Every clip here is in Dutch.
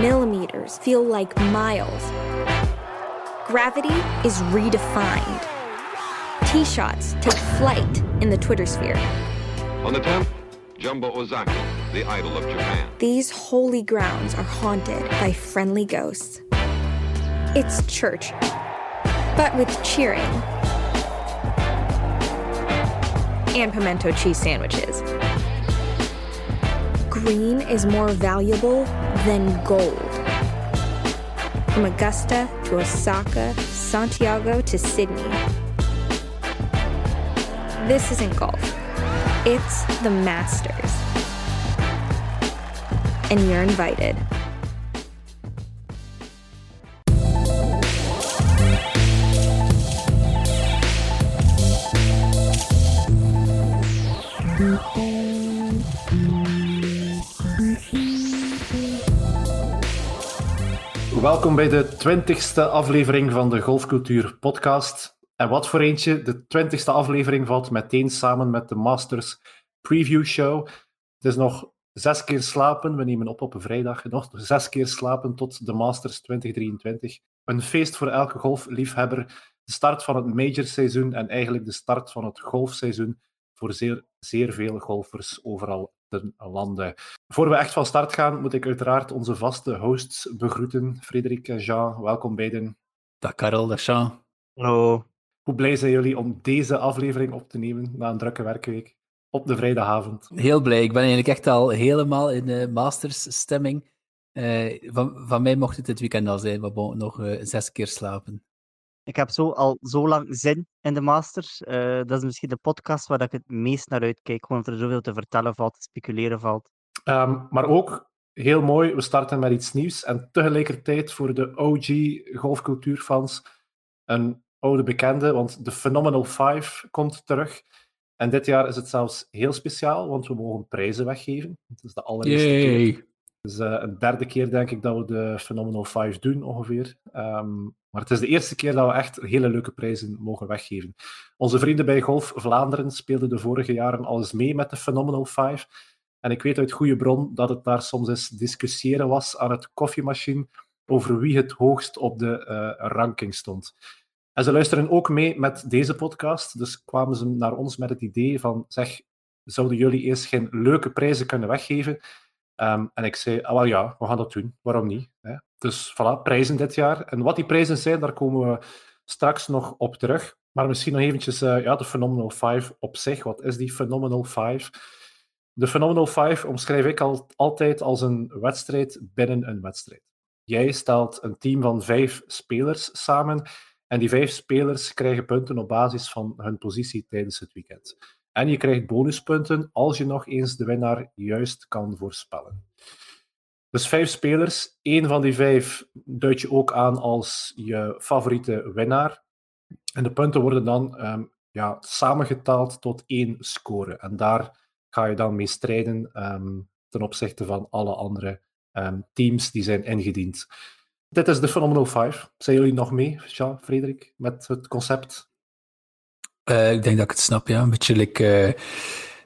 millimeters feel like miles. Gravity is redefined. Tee shots take flight in the Twitter sphere. On the 10th, Jumbo Ozaki, the idol of Japan. These holy grounds are haunted by friendly ghosts. It's church, but with cheering and pimento cheese sandwiches. Green is more valuable than gold. From Augusta to Osaka, Santiago to Sydney. This isn't golf, it's the Masters. And you're invited. Welkom bij de twintigste aflevering van de Golfcultuur podcast. En wat voor eentje, de twintigste aflevering valt meteen samen met de Masters Preview Show. Het is nog zes keer slapen, we nemen op op een vrijdag, nog zes keer slapen tot de Masters 2023. Een feest voor elke golfliefhebber. De start van het majorseizoen en eigenlijk de start van het golfseizoen voor zeer, zeer veel golfers overal ten lande. Voor we echt van start gaan, moet ik uiteraard onze vaste hosts begroeten. Frederik en Jean, welkom beiden. Dag Karel, dag Jean. Hallo. Hoe blij zijn jullie om deze aflevering op te nemen na een drukke werkweek op de vrijdagavond? Heel blij. Ik ben eigenlijk echt al helemaal in de Masters-stemming. Uh, van, van mij mocht het dit weekend al zijn, maar bon, nog uh, zes keer slapen. Ik heb zo al zo lang zin in de Masters. Uh, dat is misschien de podcast waar ik het meest naar uitkijk. Gewoon omdat er zoveel te vertellen valt, te speculeren valt. Um, maar ook heel mooi, we starten met iets nieuws. En tegelijkertijd voor de OG golfcultuurfans een oude bekende, want de Phenomenal 5 komt terug. En dit jaar is het zelfs heel speciaal, want we mogen prijzen weggeven. Het is de allereerste Yay. keer. Het is uh, een derde keer, denk ik, dat we de Phenomenal 5 doen, ongeveer. Um, maar het is de eerste keer dat we echt hele leuke prijzen mogen weggeven. Onze vrienden bij Golf Vlaanderen speelden de vorige jaren al eens mee met de Phenomenal 5. En ik weet uit goede bron dat het daar soms eens discussiëren was aan het koffiemachine over wie het hoogst op de uh, ranking stond. En ze luisteren ook mee met deze podcast, dus kwamen ze naar ons met het idee van, zeg, zouden jullie eens geen leuke prijzen kunnen weggeven? Um, en ik zei, ah, wel ja, we gaan dat doen, waarom niet? Hè? Dus voilà, prijzen dit jaar. En wat die prijzen zijn, daar komen we straks nog op terug. Maar misschien nog eventjes uh, ja, de Phenomenal 5 op zich. Wat is die Phenomenal 5? De Phenomenal 5 omschrijf ik al, altijd als een wedstrijd binnen een wedstrijd. Jij stelt een team van vijf spelers samen en die vijf spelers krijgen punten op basis van hun positie tijdens het weekend. En je krijgt bonuspunten als je nog eens de winnaar juist kan voorspellen. Dus vijf spelers. Eén van die vijf duid je ook aan als je favoriete winnaar. En de punten worden dan um, ja, samengetaald tot één score. En daar ga je dan mee strijden um, ten opzichte van alle andere um, teams die zijn ingediend. Dit is de Phenomenal 5. Zijn jullie nog mee, Jean, Frederik, met het concept? Uh, ik denk dat ik het snap, ja. Een beetje like, uh,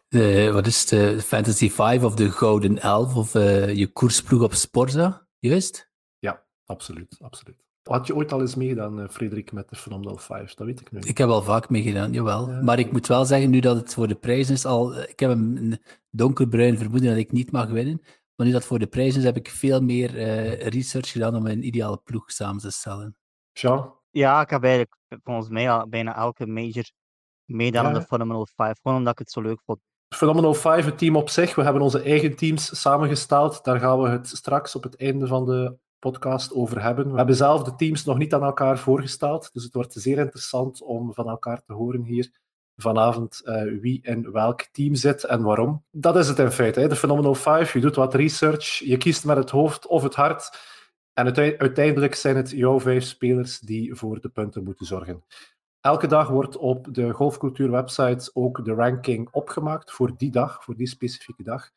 de, wat is het, de Fantasy 5 of de Gouden Elf of uh, je koersploeg op Sporza, juist? Ja, absoluut, absoluut. Had je ooit al eens meegedaan, Frederik, met de Phenomenal 5? Dat weet ik nu. Ik heb al vaak meegedaan, jawel. Ja. Maar ik moet wel zeggen, nu dat het voor de prijs is, al, ik heb een donkerbruin vermoeden dat ik niet mag winnen. Maar nu dat voor de prijs is, heb ik veel meer uh, research gedaan om een ideale ploeg samen te stellen. Jean? Ja, ik heb eigenlijk volgens mij al bijna elke major meedaan aan de Phenomenal 5. Gewoon omdat ik het zo leuk vond. Phenomenal 5, het team op zich. We hebben onze eigen teams samengesteld. Daar gaan we het straks op het einde van de podcast over hebben. We hebben zelf de teams nog niet aan elkaar voorgesteld. Dus het wordt zeer interessant om van elkaar te horen hier vanavond uh, wie in welk team zit en waarom. Dat is het in feite. Hè. De Phenomenal 5, je doet wat research, je kiest met het hoofd of het hart. En uiteindelijk zijn het jouw vijf spelers die voor de punten moeten zorgen. Elke dag wordt op de Golfcultuur website ook de ranking opgemaakt voor die dag, voor die specifieke dag.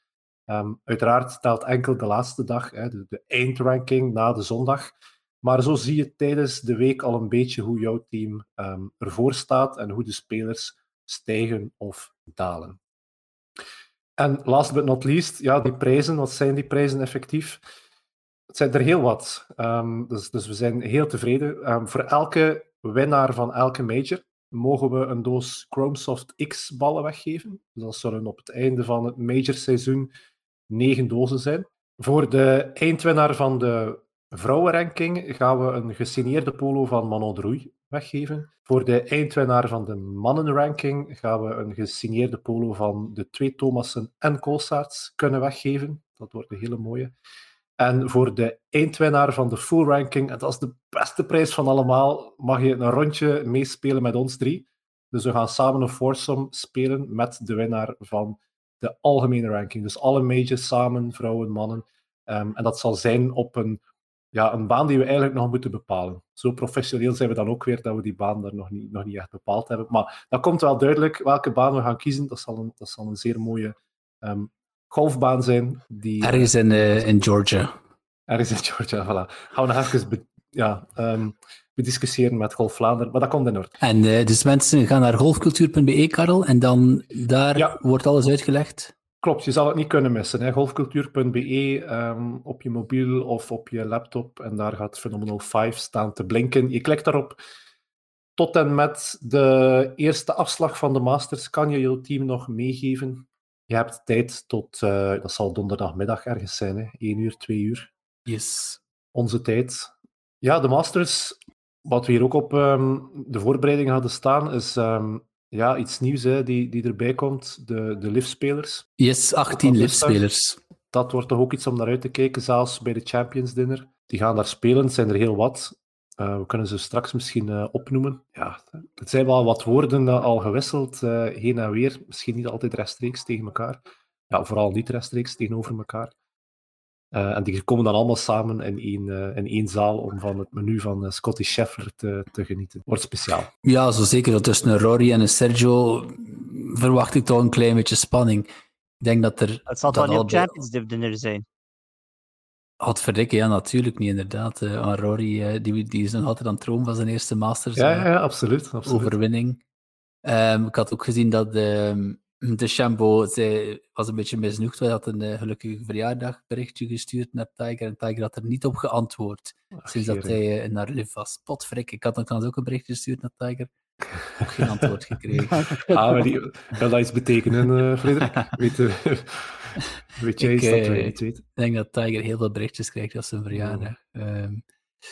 Um, uiteraard telt enkel de laatste dag, hè, de, eindranking na de zondag. Maar zo zie je tijdens de week al een beetje hoe jouw team um, ervoor staat en hoe de spelers stijgen of dalen. En last but not least, ja, die prijzen, wat zijn die prijzen effectief? het zijn er heel wat. Ehm, dus, dus we zijn heel tevreden. Ehm, voor elke winnaar van elke major mogen we een doos Chromesoft X-ballen weggeven. Dus dat zullen op het einde van het majorseizoen negen dozen zijn. Voor de eindwinnaar van de vrouwenranking gaan we een gesigneerde polo van Manon Drouy weggeven. Voor de eindwinnaar van de mannenranking gaan we een gesigneerde polo van de twee Thomassen en Koolsaerts kunnen weggeven. Dat wordt een hele mooie. En voor de eindwinnaar van de full ranking, en dat is de beste prijs van allemaal, mag je een rondje meespelen met ons drie. Dus we gaan samen een foursome spelen met de winnaar van de algemene ranking. Dus alle majors samen, vrouwen, mannen. Ehm, en dat zal zijn op een, ja, een baan die we eigenlijk nog moeten bepalen. Zo professioneel zijn we dan ook weer dat we die baan daar nog niet, nog niet echt bepaald hebben. Maar dat komt wel duidelijk welke baan we gaan kiezen. Dat zal een, dat zal een zeer mooie ehm, golfbaan zijn. Die, Ergens in, uh, in Georgia. Ergens in Georgia, voilà. Gaan we nog even be, ja, um, bediscussiëren met Golf Vlaanderen, maar dat komt in orde. En uh, dus mensen gaan naar golfcultuur.be, Karel, en dan daar ja. wordt alles uitgelegd? Klopt, je zal het niet kunnen missen. Golfcultuur.be um, op je mobiel of op je laptop, en daar gaat Phenomenal 5 staan te blinken. Je klikt daarop. Tot en met de eerste afslag van de Masters kan je je team nog meegeven. Je hebt tijd tot, uh, dat zal donderdagmiddag ergens zijn, hè? 1 uur, 2 uur. Yes. Onze tijd. Ja, de Masters, wat we hier ook op um, de voorbereiding hadden staan, is um, ja, iets nieuws hè, die, die erbij komt. De, de liftspelers. Yes, 18 liftspelers. Dat wordt toch ook iets om naar uit te kijken, zelfs bij de Champions Dinner. Die gaan daar spelen, het zijn er heel wat. Uh, we kunnen ze straks misschien uh, opnoemen. Ja, het zijn wel wat woorden uh, al gewisseld, heen en weer. Misschien niet altijd rechtstreeks tegen elkaar. Ja, vooral niet rechtstreeks tegenover elkaar. en die komen dan allemaal samen in één, in één zaal om van het menu van Scotty Scheffler te, te genieten. Wordt speciaal. Ja, zo zeker. Dat tussen een Rory en een Sergio verwacht ik toch een klein beetje spanning. Ik denk dat er... Het zal toch niet op Champions Dinner zijn? Had verdikken, ja, natuurlijk niet, inderdaad. Uh, Rory, uh, die, die is nog altijd aan het droom van zijn eerste Masters. Ja, ja, ja absoluut, absoluut. Overwinning. Um, ik had ook gezien dat de, de Chambo zij was een beetje misnoegd. Hij had een uh, gelukkige verjaardagberichtje gestuurd naar Tiger en Tiger had er niet op geantwoord. Ach, sinds dat hij naar Liv was. Potfrik, ik had nog ook een berichtje gestuurd naar Tiger. Ook geen antwoord gekregen. ah, maar die, wil dat iets betekenen, Frederik? Weet, Weet ik, dat weten? Ik denk dat Tiger heel veel berichtjes krijgt als zijn verjaardag. Oh. Um,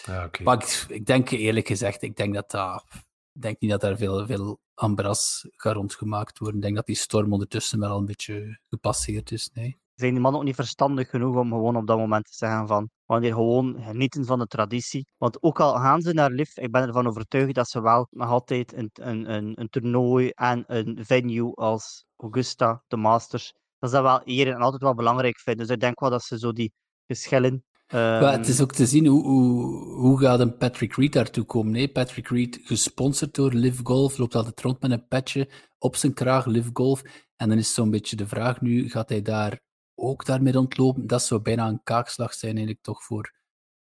ja, okay. Maar ik, ik, denk eerlijk gezegd, ik denk dat dat... Ik denk niet dat er veel, veel ambras gaat rondgemaakt worden. Ik denk dat die storm ondertussen wel een beetje gepasseerd is. Nee. Zijn die mannen ook niet verstandig genoeg om gewoon op dat moment te zeggen van wanneer gewoon genieten van de traditie. Want ook al gaan ze naar LIV, ik ben ervan overtuigd dat ze wel nog altijd een, een, een, een toernooi en een venue als Augusta, de Masters, dat ze dat wel eer en altijd wel belangrijk vinden. Dus ik denk wel dat ze zo die geschillen. Um... Ja, het is ook te zien hoe, hoe, hoe gaat een Patrick Reed daartoe komen. Nee, Patrick Reed, gesponsord door Live Golf, loopt altijd rond met een petje op zijn kraag, Live Golf. En dan is zo'n beetje de vraag nu, gaat hij daar ook daarmee rondlopen? Dat zou bijna een kaakslag zijn eigenlijk toch voor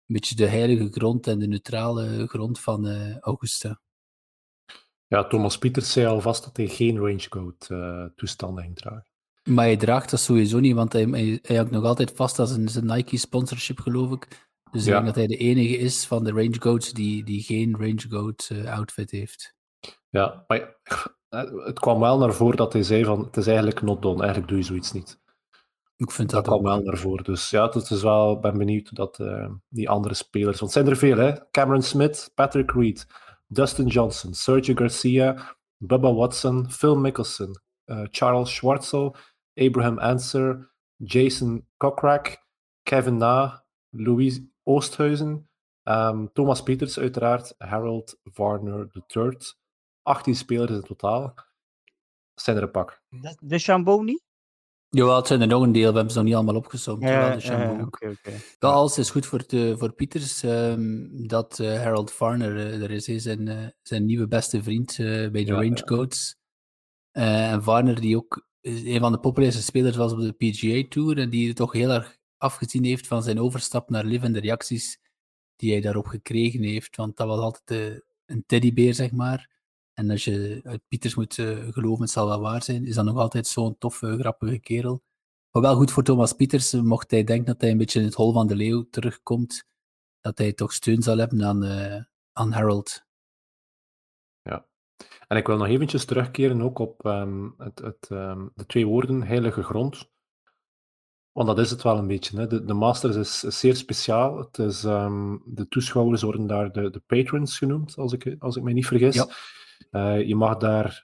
een beetje de heilige grond en de neutrale grond van uh, Augusta. Ja, Thomas Pieters zei alvast dat hij geen range code uh, toestanden ging dragen. Maar hij draagt dat sowieso niet, want hij, hij, hij hangt nog altijd vast als een, zijn Nike-sponsorship, geloof ik. Dus ja. ik denk dat hij de enige is van de Range Goats die, die geen Range Goat uh, outfit heeft. Ja, maar het kwam wel naar voren dat hij zei van het is eigenlijk not done, eigenlijk doe je zoiets niet. Ik vind dat, dat kwam wel naar voren. Dus ja, het is wel, ben benieuwd dat uh, die andere spelers, want het zijn er veel hè, Cameron Smith, Patrick Reed, Dustin Johnson, Sergio Garcia, Bubba Watson, Phil Mickelson, uh, Charles Schwartzel, Abraham Anser, Jason Kokrak, Kevin Na, Louis Oosthuizen, um, Thomas Peters uiteraard, Harold Warner III. 18 spelers in totaal. Zijn er een pak. De Chambon niet? Jawel, het zijn er nog een deel. We hebben ze nog niet allemaal opgezomd. Ja, de Chambon. ja, okay, okay. Ja, alles is goed voor, de, voor Pieters um, dat uh, Harold Varner uh, er is. Hij zijn, uh, zijn nieuwe beste vriend bij de Ja, Range ja. Codes. en Varner, die ook een van de populairste spelers was op de PGA Tour en die toch heel erg afgezien heeft van zijn overstap naar Liv en de reacties die hij daarop gekregen heeft. Want dat was altijd de, een teddybeer, zeg maar. En als je uit Pieters moet uh, geloven, het zal wel waar zijn, is dat nog altijd zo'n toffe, grappige kerel. Maar wel goed voor Thomas Pieters, mocht hij denken dat hij een beetje in het hol van de leeuw terugkomt, dat hij toch steun zal hebben aan Harold. En ik wil nog eventjes terugkeren ook op um, het, het, um, de twee woorden heilige grond. Want dat is het wel een beetje. Hè. De, de Masters is, is, zeer speciaal. Het is, um, de toeschouwers worden daar de, de patrons genoemd, als ik, als ik me niet vergis. Ja. Uh, je mag daar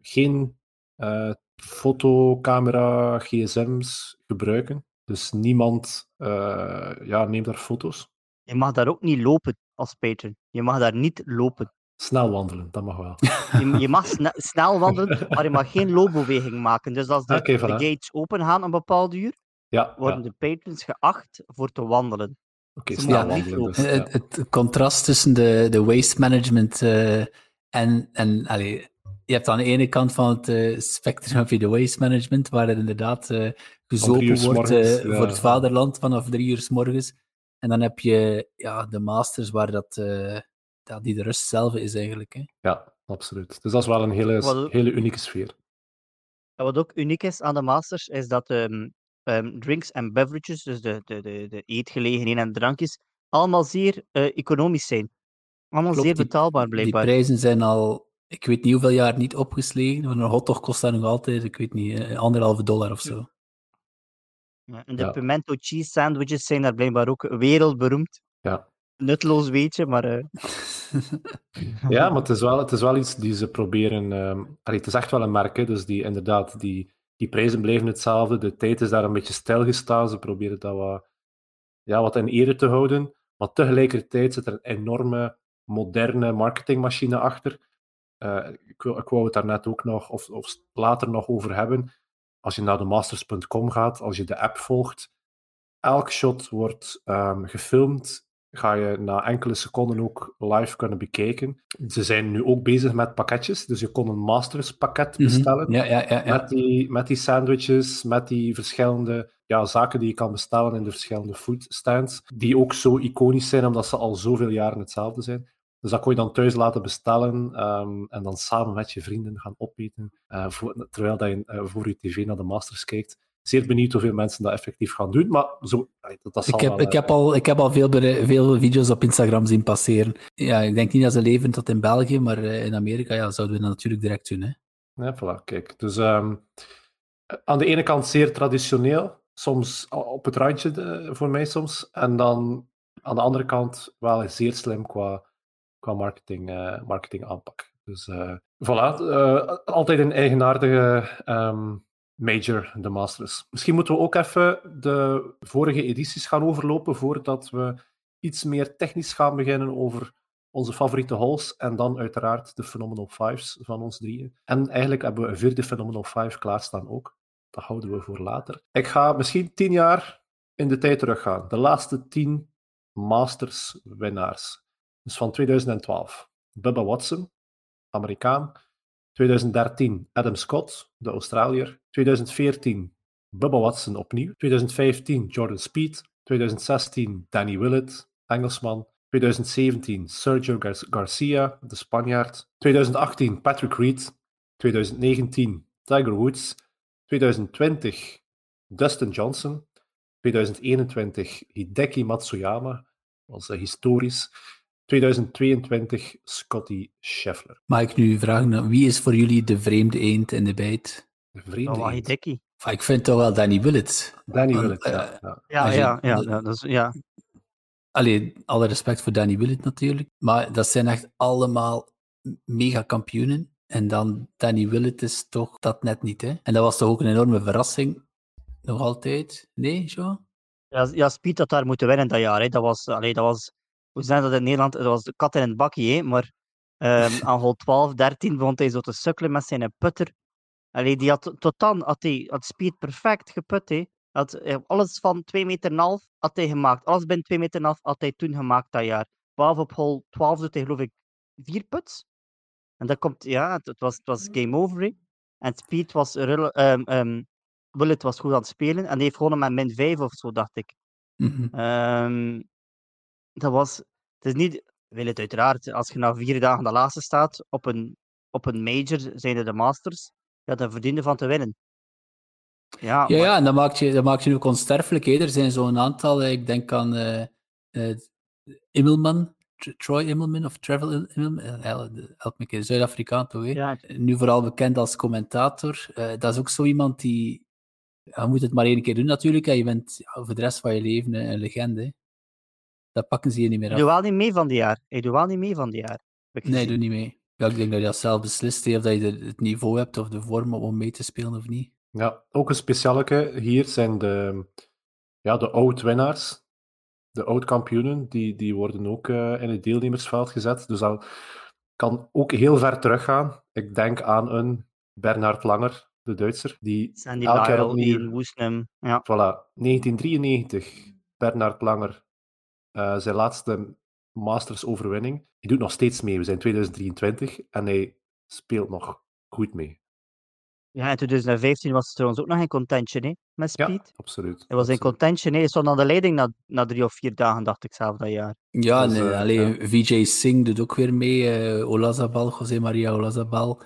geen uh, fotocamera, gsm's gebruiken. Dus niemand uh, ja, neemt daar foto's. Je mag daar ook niet lopen als patron. Je mag daar niet lopen. Snel wandelen, dat mag wel. Je, je mag sne snel wandelen, maar je mag geen loopbeweging maken. Dus als de, okay, de gates open gaan een bepaald uur, ja, worden ja. de patrons geacht voor te wandelen. Oké, snel wandelen. Dus, ja. Het, het contrast tussen de, de waste management uh, en, en allee, je hebt aan de ene kant van het uh, spectrum heb je de waste management, waar er inderdaad uh, gezopen wordt morgens, uh, ja. voor het vaderland vanaf drie uur s morgens. En dan heb je ja, de masters, waar dat, ja, die de rust zelf is eigenlijk. Hè. Ja, absoluut. Dus dat is wel een hele, hele unieke sfeer. En wat ook uniek is aan de Masters, is dat ehm, ehm, drinks en beverages, dus de, de, de, de eetgelegenheden en drankjes, allemaal zeer eh, economisch zijn. Allemaal Klopt, zeer die- betaalbaar, Die blijkbaar. prijzen zijn al, ik weet niet hoeveel jaar niet opgeslegen. Want een hotdog kost daar nog altijd, ik weet niet, eh, anderhalve dollar of zo. Ja, en de Ja. pimento cheese sandwiches zijn daar blijkbaar ook wereldberoemd. Ja. Nutteloos weetje, maar eh, Ja, maar het is wel, het is wel iets die ze proberen. ehm, het is echt wel een merk, hè, dus die, inderdaad, die, die prijzen blijven hetzelfde. De tijd is daar een beetje stilgestaan. Ze proberen dat wat, ja, wat in ere te houden. Maar tegelijkertijd zit er een enorme, moderne marketingmachine achter. Eh, ik, ik wou het daar net ook nog, of, of later nog over hebben. Als je naar de masters.com gaat, als je de app volgt, elk shot wordt ehm, gefilmd ga je na enkele seconden ook live kunnen bekijken. Ze zijn nu ook bezig met pakketjes, dus je kon een Masters pakket Mhm. bestellen. Ja, ja, ja. ja. Met, die, met die sandwiches, met die verschillende ja, zaken die je kan bestellen in de verschillende foodstands, die ook zo iconisch zijn omdat ze al zoveel jaren hetzelfde zijn. Dus dat kon je dan thuis laten bestellen ehm, en dan samen met je vrienden gaan opeten, eh, voor- terwijl dat je eh, voor je tv naar de Masters kijkt. Zeer benieuwd hoeveel mensen dat effectief gaan doen, maar zo, dat, dat zal Ik heb, wel, ik eh, heb al, ik heb al veel, veel video's op Instagram zien passeren. Ja, ik denk niet dat ze leven tot in België, maar eh, in Amerika ja, zouden we dat natuurlijk direct doen. Hè. Ja, voilà, kijk. Dus ehm, aan de ene kant zeer traditioneel, soms op het randje de- voor mij soms. En dan aan de andere kant wel zeer slim qua, qua marketing, eh, marketing aanpak. Dus eh voilà, eh, altijd een eigenaardige ehm, major, de Masters. Misschien moeten we ook even de vorige edities gaan overlopen voordat we iets meer technisch gaan beginnen over onze favoriete holes en dan uiteraard de Phenomenal Fives van ons drieën. En eigenlijk hebben we een vierde Phenomenal Five klaarstaan ook. Dat houden we voor later. Ik ga misschien tien jaar in de tijd teruggaan. De laatste tien Masters winnaars. Dus van 2012. Bubba Watson, Amerikaan. 2013 Adam Scott, de Australiër. 2014 Bubba Watson opnieuw. 2015 Jordan Speed. 2016 Danny Willett, Engelsman. 2017 Sergio Gar- Garcia, de Spanjaard. 2018 Patrick Reed. 2019 Tiger Woods. 2020 Dustin Johnson. 2021 Hideki Matsuyama, was historisch. 2022 Scotty Scheffler. Mag ik nu vragen, nou, wie is voor jullie de vreemde eend in de bijt? De vreemde oh, eend. Ah, Ik vind toch wel Danny Willett. Danny Willett, ja. eh, ja. Ja, je- ja, ja, dat- ja, dat is, ja. Allee, alle respect voor Danny Willett natuurlijk. Maar dat zijn echt allemaal mega kampioenen. En dan Danny Willett is toch dat net niet. Hè? En dat was toch ook een enorme verrassing. Nog altijd. Nee, zo? Ja, ja, Speed had daar moeten winnen dat jaar. Hè. Dat, was, allee, dat was, hoe zijn dat in Nederland? Dat was de kat in het bakje. Hè. Maar ehm, aan hol 12, 13 begon hij zo te sukkelen met zijn putter. Allee, die had, tot dan had, hij, had Speed perfect geput. Hè. Had, eh, alles van 2 meter en een half had hij gemaakt. Alles binnen 2 meter en een half had hij toen gemaakt dat jaar. Behalve op hol 12 doet hij geloof ik vier puts. En dat komt, ja, het, was, het was game over. Hè. En Speed was, ehm ehm, Bullet was goed aan het spelen. En die heeft gewonnen met min 5 of zo, dacht ik. Ehm, dat was. Het is niet. Wil het uiteraard, als je na vier dagen de laatste staat op een, op een major, zijn er de Masters, ja, dan verdiende van te winnen. Ja, Ja, maar- ja, en dat maakt je, dat maakt je ook onsterfelijk. hè. Er zijn zo'n aantal, ik denk aan eh eh, Immelman, Tr- Troy Immelman of Travel Immelman, eh, help me keer, Zuid-Afrikaan toch? ja, Nu vooral bekend als commentator. Dat is ook zo iemand die, je moet het maar één keer doen natuurlijk, en je bent ja, voor de rest van je leven een legende. hè. Dat pakken ze je niet meer af. doet wel niet mee van die jaar. Hij doet wel niet mee van die jaar. Ik Nee, doe niet mee. Ja, ik denk dat je dat zelf beslist, of dat je het niveau hebt of de vorm om mee te spelen of niet. Ja, ook een specialeke hier zijn de, ja, de oud-winnaars. De oud-kampioenen, die, die worden ook eh, in het deelnemersveld gezet. Dus dat kan ook heel ver teruggaan. Ik denk aan een Bernhard Langer, de Duitser, die Sandy elk jaar opnieuw... Ja. Voilà, 1993, Bernhard Langer, eh, zijn laatste Masters-overwinning. Hij doet nog steeds mee, we zijn 2023 en hij speelt nog goed mee. ja, in 2015 was het trouwens ook nog in contention hè, met Ja, Speed. absoluut. Hij was in absoluut. contention, hè. hij stond aan de leiding na, na drie of vier dagen, dacht ik zelf dat jaar. Ja, Dus, en eh, eh, allee, VJ Singh doet ook weer mee. eh Olazabal, José Maria Olazabal.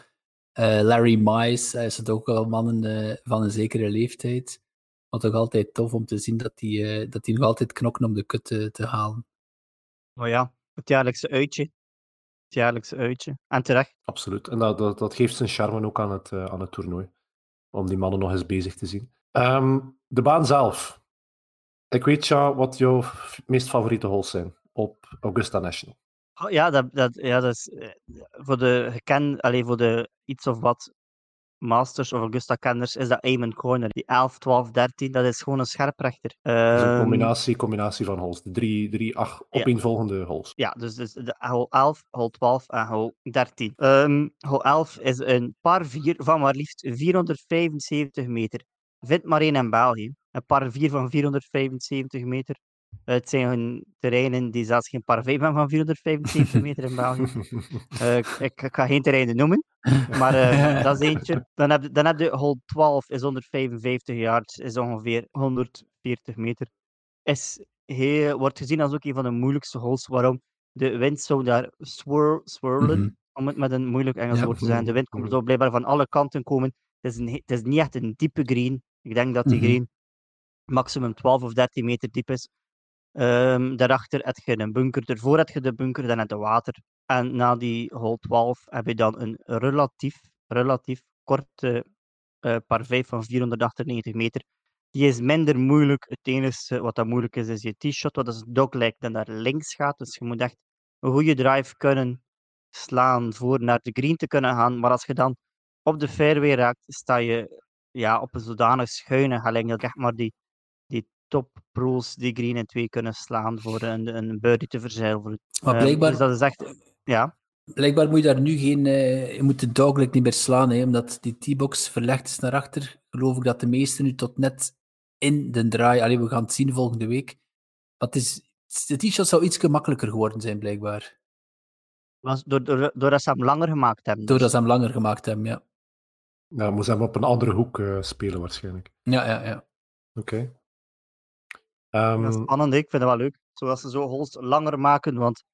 Eh, Larry Mize, hij is het ook wel mannen eh, van een zekere leeftijd. Maar toch altijd tof om te zien dat die, eh, dat die nog altijd knokken om de kut te, te halen. Maar ja, het jaarlijkse uitje. Het jaarlijkse uitje. En terecht. Absoluut. En dat, dat, dat geeft zijn charme ook aan het, eh, aan het toernooi. Om die mannen nog eens bezig te zien. Ehm, de baan zelf. Ik weet ja wat jouw meest favoriete holes zijn op Augusta National. Oh, ja, dat, dat, ja, dat is eh, voor de gekend, alleen voor de iets of wat Masters of Augusta-kenners is dat Eamon Corner. Die 11, 12, 13, dat is gewoon een scherprechter. Dat is een Ehm, combinatie, combinatie van holes. De drie, drie acht Ja. opeenvolgende holes. Ja, dus, dus de hole 11, hole 12 en hole 13. Ehm hole 11 is een par 4 van maar liefst 475 meter. Vindt maar één in België. Een par 4 van 475 meter. Het zijn terreinen die zelfs geen par 5 hebben van 475 meter in België. Eh, ik, ga geen terreinen noemen, maar eh, dat is eentje. Dan heb, je- dan heb je hole 12, is 155 yards, is ongeveer 140 meter. Is heel, wordt gezien als ook een van de moeilijkste holes. Waarom? De wind zou daar swir, swirlen, Mhm. om het met een moeilijk Engels Ja. woord te zeggen. De wind komt zo blijkbaar van alle kanten komen. Het is, een, he- het is niet echt een diepe green. Ik denk dat die Mhm. green maximum 12 of 13 meter diep is. Ehm, daarachter heb je een bunker, ervoor heb je de bunker, dan heb je water. En na die hole 12 heb je dan een relatief, relatief korte eh par 5 van 498 meter. Die is minder moeilijk. Het enige wat dat moeilijk is, is je t-shot, wat is dogleg dat naar links gaat. Dus je moet echt een goede drive kunnen slaan voor naar de green te kunnen gaan. Maar als je dan op de fairway raakt, sta je ja, op een zodanig schuine helling dat echt maar die top pro's die green in twee kunnen slaan voor een, een birdie te verzilveren. Maar Ehm, blijkbaar, dus dat is echt, ja. blijkbaar moet je daar nu geen... eh, je moet de dogleg niet meer slaan, hè, omdat die T-box verlegd is naar achter. Geloof ik dat de meesten nu tot net in de draai... Allee, we gaan het zien volgende week. Maar het is, de t-shot zou iets gemakkelijker geworden zijn, blijkbaar. Was door, door, doordat ze hem langer gemaakt hebben. Doordat dus. ze hem langer gemaakt hebben, ja. Ja, moest hem op een andere hoek eh, spelen waarschijnlijk. Ja, ja, ja. Oké. Ehm, Dat is spannend, ik vind het wel leuk. Zoals ze zo holes langer maken, want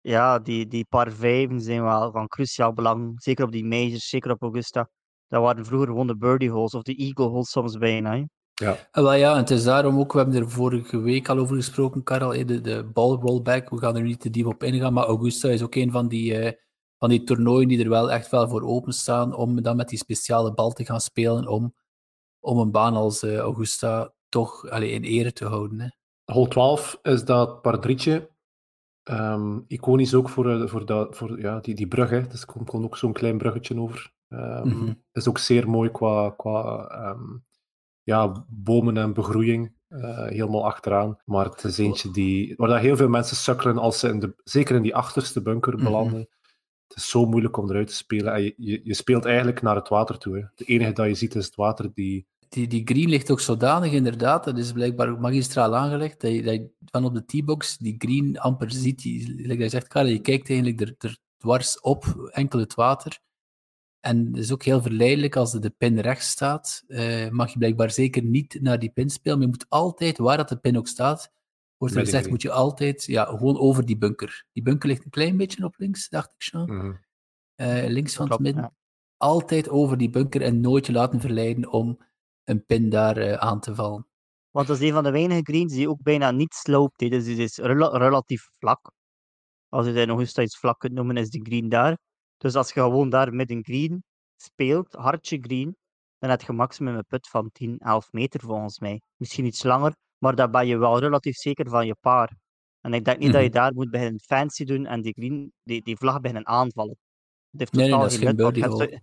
ja, die, die par vijven zijn wel van cruciaal belang. Zeker op die majors, zeker op Augusta. Dat waren vroeger gewoon de birdie holes of de eagle holes soms bijna. Hè. ja, Ah, wel ja, en het is daarom ook, we hebben er vorige week al over gesproken, Karel, eh, de, de ball rollback, we gaan er niet te diep op ingaan, maar Augusta is ook een van die, eh, van die toernooien die er wel echt wel voor openstaan om dan met die speciale bal te gaan spelen om, om een baan als eh, Augusta toch allee, in ere te houden. Hè. hole 12 is dat par drietje. Ehm, iconisch ook voor, eh, voor, dat, voor ja, die, die brug. Hè. Dus er komt ook zo'n klein bruggetje over. Mhm. Is ook zeer mooi qua, qua ehm, ja, bomen en begroeiing. eh, helemaal achteraan. Maar het is eentje die, waar dat heel veel mensen sukkelen als ze in de, zeker in die achterste bunker Mhm. belanden. Het is zo moeilijk om eruit te spelen. En je, je, je speelt eigenlijk naar het water toe. Hè. Het enige dat je ziet is het water die. Die, die green ligt ook zodanig, inderdaad, dat is blijkbaar magistraal aangelegd, dat je, dat je van op de t-box die green amper ziet. Die, like je zegt, Karel, je kijkt eigenlijk er, er dwars op, enkel het water. En het is ook heel verleidelijk als de, de pin rechts staat. eh, mag je blijkbaar zeker niet naar die pin spelen, maar je moet altijd, waar dat de pin ook staat, wordt er gezegd, moet je altijd ja, gewoon over die bunker. Die bunker ligt een klein beetje op links, dacht ik zo. Mhm. Eh, links van Klopt, het midden. ja. Altijd over die bunker en nooit je laten verleiden om een pin daar eh, aan te vallen. Want dat is een van de weinige greens die ook bijna niet sloopt. hè. Dus het is rela- relatief vlak. Als je dat nog eens iets vlak kunt noemen, is die green daar. Dus als je gewoon daar met een green speelt, hartje green, dan heb je maximum een put van 10, 11 meter volgens mij. Misschien iets langer, maar dan ben je wel relatief zeker van je paar. En ik denk niet dat je Mhm. daar moet beginnen fancy doen en die, green, die, die vlag beginnen aanvallen. Het heeft Nee, nee, totaal dat is geen nut, zo-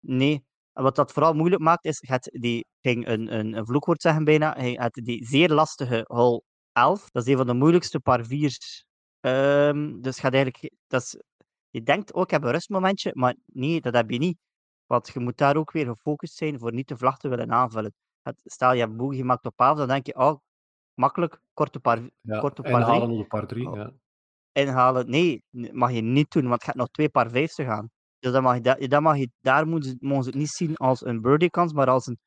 Nee. En wat dat vooral moeilijk maakt, is, je hebt die, ging een, een, een vloekwoord zeggen bijna, je hebt die zeer lastige hole 11. Dat is een van de moeilijkste par 4's. Ehm, dus je gaat eigenlijk, ge- dat is, je denkt, oh, ik heb een rustmomentje, maar nee, dat heb je niet. Want je moet daar ook weer gefocust zijn voor niet de vlag te willen aanvullen. Het- Stel, je hebt boogie gemaakt op 11, dan denk je, oh, makkelijk, korte par, Ja, korte par 3 inhalen op de par 3. Oh. Ja. inhalen. Nee, mag je niet doen, want je hebt nog twee paar vijfs te gaan. Dus dan mag je, da- dan mag je, daar moeten ze, mogen ze het niet zien als een birdie-kans, maar als een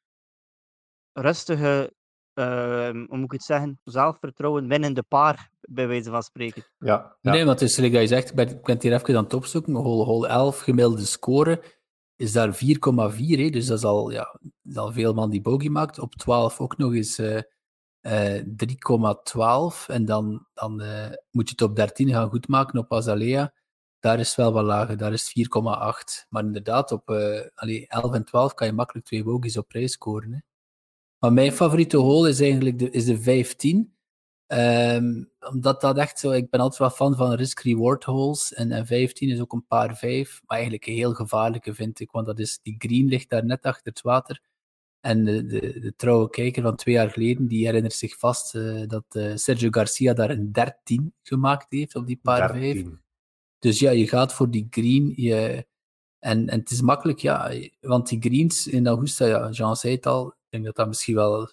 rustige, ehm, hoe moet ik het zeggen, zelfvertrouwen winnende paar, bij wijze van spreken. Ja, ja. Nee, want het is gelijk dat je zegt, ik ben, het hier even aan het opzoeken, hole, hole 11 gemiddelde score is daar 4,4, hè, dus dat is al, ja, dat is al veel man die bogey maakt. Op 12 ook nog eens eh, eh, 3,12 en dan, dan eh, moet je het op 13 gaan goedmaken op Azalea. Daar is wel wat lager, daar is het 4,8. Maar inderdaad, op eh, allee, 11 en 12 kan je makkelijk twee bogies op rij scoren. Hè. Maar mijn favoriete hole is eigenlijk de, is de 15. Ehm, omdat dat echt zo, ik ben altijd wel fan van risk-reward holes. En, en 15 is ook een paar 5, maar eigenlijk een heel gevaarlijke vind ik. Want dat is, die green ligt daar net achter het water. En de, de, de trouwe kijker van twee jaar geleden, die herinnert zich vast eh, dat eh, Sergio Garcia daar een 13 gemaakt heeft op die paar 5. 13. Dus ja, je gaat voor die green. En, en het is makkelijk, ja, want die greens in Augusta, ja, Jean zei het al, ik denk dat dat misschien wel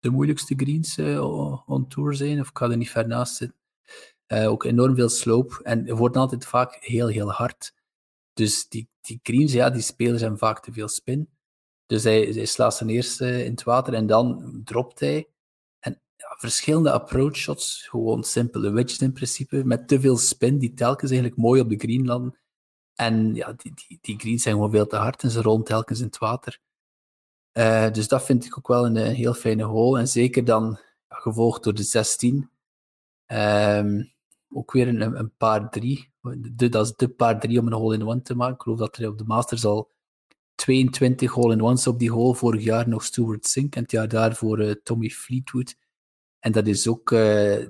de moeilijkste greens eh, on tour zijn, of ik ga er niet ver naast zitten. Eh, ook enorm veel slope en het wordt altijd vaak heel, heel hard. Dus die, die greens, ja, die spelers hebben vaak te veel spin. Dus hij, hij slaat zijn eerste in het water en dan dropt hij. Verschillende approach shots, gewoon simpele wedges in principe, met te veel spin, die telkens eigenlijk mooi op de green landen. En ja, die, die, die greens zijn gewoon veel te hard en ze rollen telkens in het water. Uh, dus dat vind ik ook wel een, een heel fijne hole. En zeker dan gevolgd door de 16. Um, ook weer een, een paar 3. Dat is de paar 3 om een hole in one te maken. Ik geloof dat er op de Masters al 22 hole in ones op die hole. Vorig jaar nog Stuart Sink en het jaar daarvoor uh, Tommy Fleetwood. En dat is ook uh,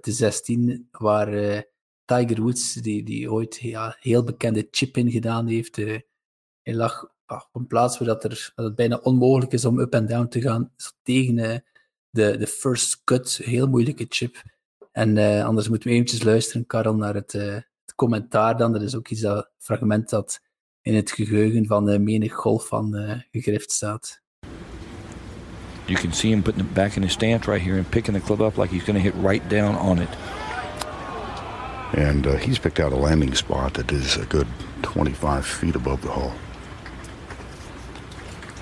de 16 waar uh, Tiger Woods, die, die ooit ja, heel bekende chip in gedaan heeft. hij lag op een plaats waar dat, er, het bijna onmogelijk is om up en down te gaan, tegen uh, de, de first cut, heel moeilijke chip. En uh, anders moeten we eventjes luisteren, Karel, naar het, uh, het, commentaar dan. Dat is ook iets dat fragment dat in het geheugen van de menig golf van gegrift staat. You can see him putting it back in his stance right here and picking the club up like he's going to hit right down on it. And uh, he's picked out a landing spot that is a good 25 feet above the hole.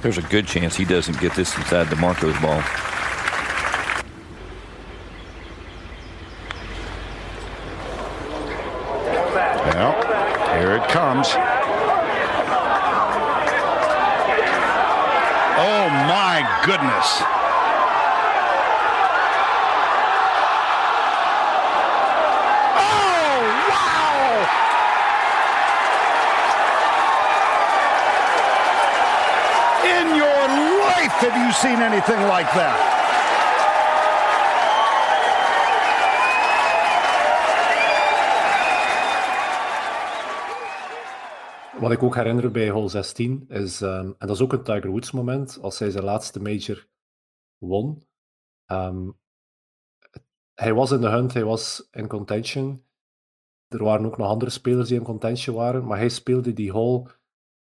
There's a good chance he doesn't get this inside the Marco's ball. Well, here it comes. My goodness. Oh, wow! In your life have you seen anything like that? Wat ik ook herinner bij hole 16 is, um, en dat is ook een Tiger Woods moment, als hij zijn laatste major won. Um, hij was in de hunt, hij was in contention. Er waren ook nog andere spelers die in contention waren, maar hij speelde die hole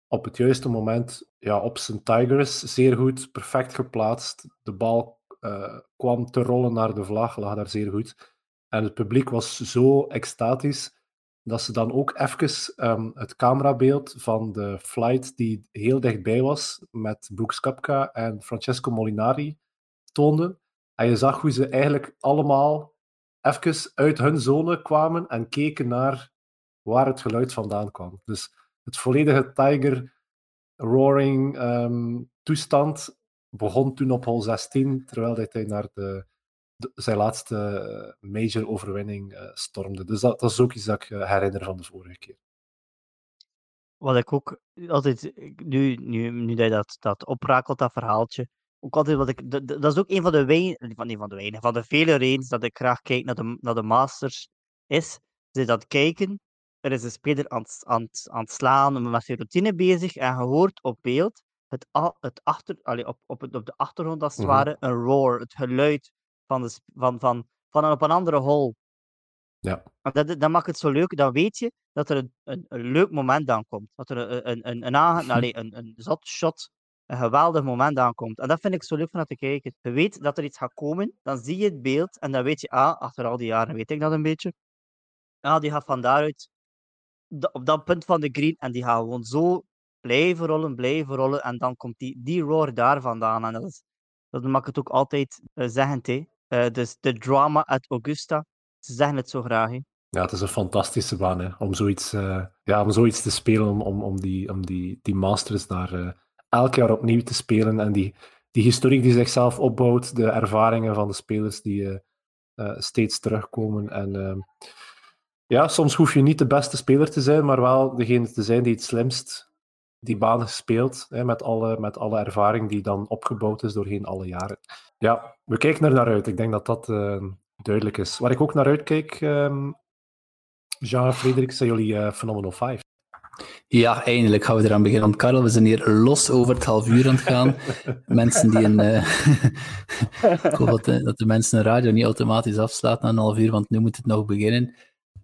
op het juiste moment ja, op zijn Tigers. Zeer goed, perfect geplaatst. De bal uh, kwam te rollen naar de vlag, lag daar zeer goed. En het publiek was zo extatisch dat ze dan ook even um, het camerabeeld van de flight die heel dichtbij was met Brooks Koepka en Francesco Molinari toonden. En je zag hoe ze eigenlijk allemaal even uit hun zone kwamen en keken naar waar het geluid vandaan kwam. Dus het volledige Tiger roaring um, toestand begon toen op hol 16, terwijl dat hij naar de, de- zijn laatste eh, major overwinning eh, stormde. Dus dat, dat is ook iets dat ik eh, herinner van de vorige keer. Wat ik ook altijd, nu, nu, nu dat je dat, dat oprakelt, dat verhaaltje, ook altijd wat ik, dat, dat is ook een van de weinigen, van, van de weinigen, van de vele redenen dat ik graag kijk naar de, naar de Masters, is, is dat kijken, er is een speler aan, het- aan, aan het slaan, met zijn routine bezig, en je hoort op beeld het, het achter, allee, op, op, het, op de achtergrond als het Mhm. ware een roar, het geluid van, de, van, van, van een op een andere hole. Ja. Dat, dat maakt het zo leuk. Dan weet je dat er een, een, een leuk moment aankomt. Dat er een, een, een, een, een, een zot shot, een geweldig moment aankomt. En dat vind ik zo leuk van te kijken. Je weet dat er iets gaat komen, dan zie je het beeld en dan weet je, ah, achter al die jaren weet ik dat een beetje. Ah, die gaat van daaruit da- op dat punt van de green en die gaat gewoon zo blijven rollen, blijven rollen. En dan komt die, die roar daar vandaan. En dat, is, dat maakt het ook altijd uh, zeggend. Eh, dus de drama uit Augusta, ze zeggen het zo graag. Ja, het is een fantastische baan hè, om, zoiets, eh, ja, om zoiets te spelen, om, om, die, om die, die Masters daar eh, elk jaar opnieuw te spelen. En die, die historiek die zichzelf opbouwt, de ervaringen van de spelers die steeds terugkomen. En ehm, ja, soms hoef je niet de beste speler te zijn, maar wel degene te zijn die het slimst die baan speelt, hè, met, alle, met alle ervaring die dan opgebouwd is doorheen alle jaren. Ja, we kijken er naar uit. Ik denk dat dat eh, duidelijk is. Waar ik ook naar uitkijk, ehm Jean Frederik, zijn jullie eh, Phenomenal 5. Ja, eindelijk gaan we eraan beginnen. Want Karel, we zijn hier los over het half uur aan het gaan. mensen die een... eh, ik hoop dat de, dat de mensen een radio niet automatisch afslaat na een half uur, want nu moet het nog beginnen.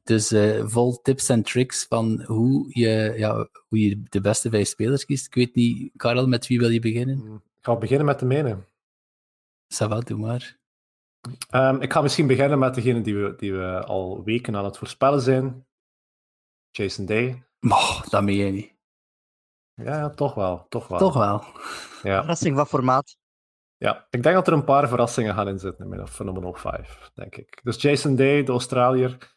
Dus vol tips en tricks van hoe je, ja, hoe je de beste vijf spelers kiest. Ik weet niet, Karel, met wie wil je beginnen? Ik ga beginnen met de mijne. Ça va, doe maar. Um, ik ga misschien beginnen met degene die we, die we al weken aan het voorspellen zijn. Jason Day. Oh, dat meen je niet. Ja, ja, toch wel. Toch wel. Toch wel. Ja. Verrassing van formaat. Ja, ik denk dat er een paar verrassingen gaan inzitten in mijn Phenomenal 5, denk ik. Dus Jason Day, de Australiër,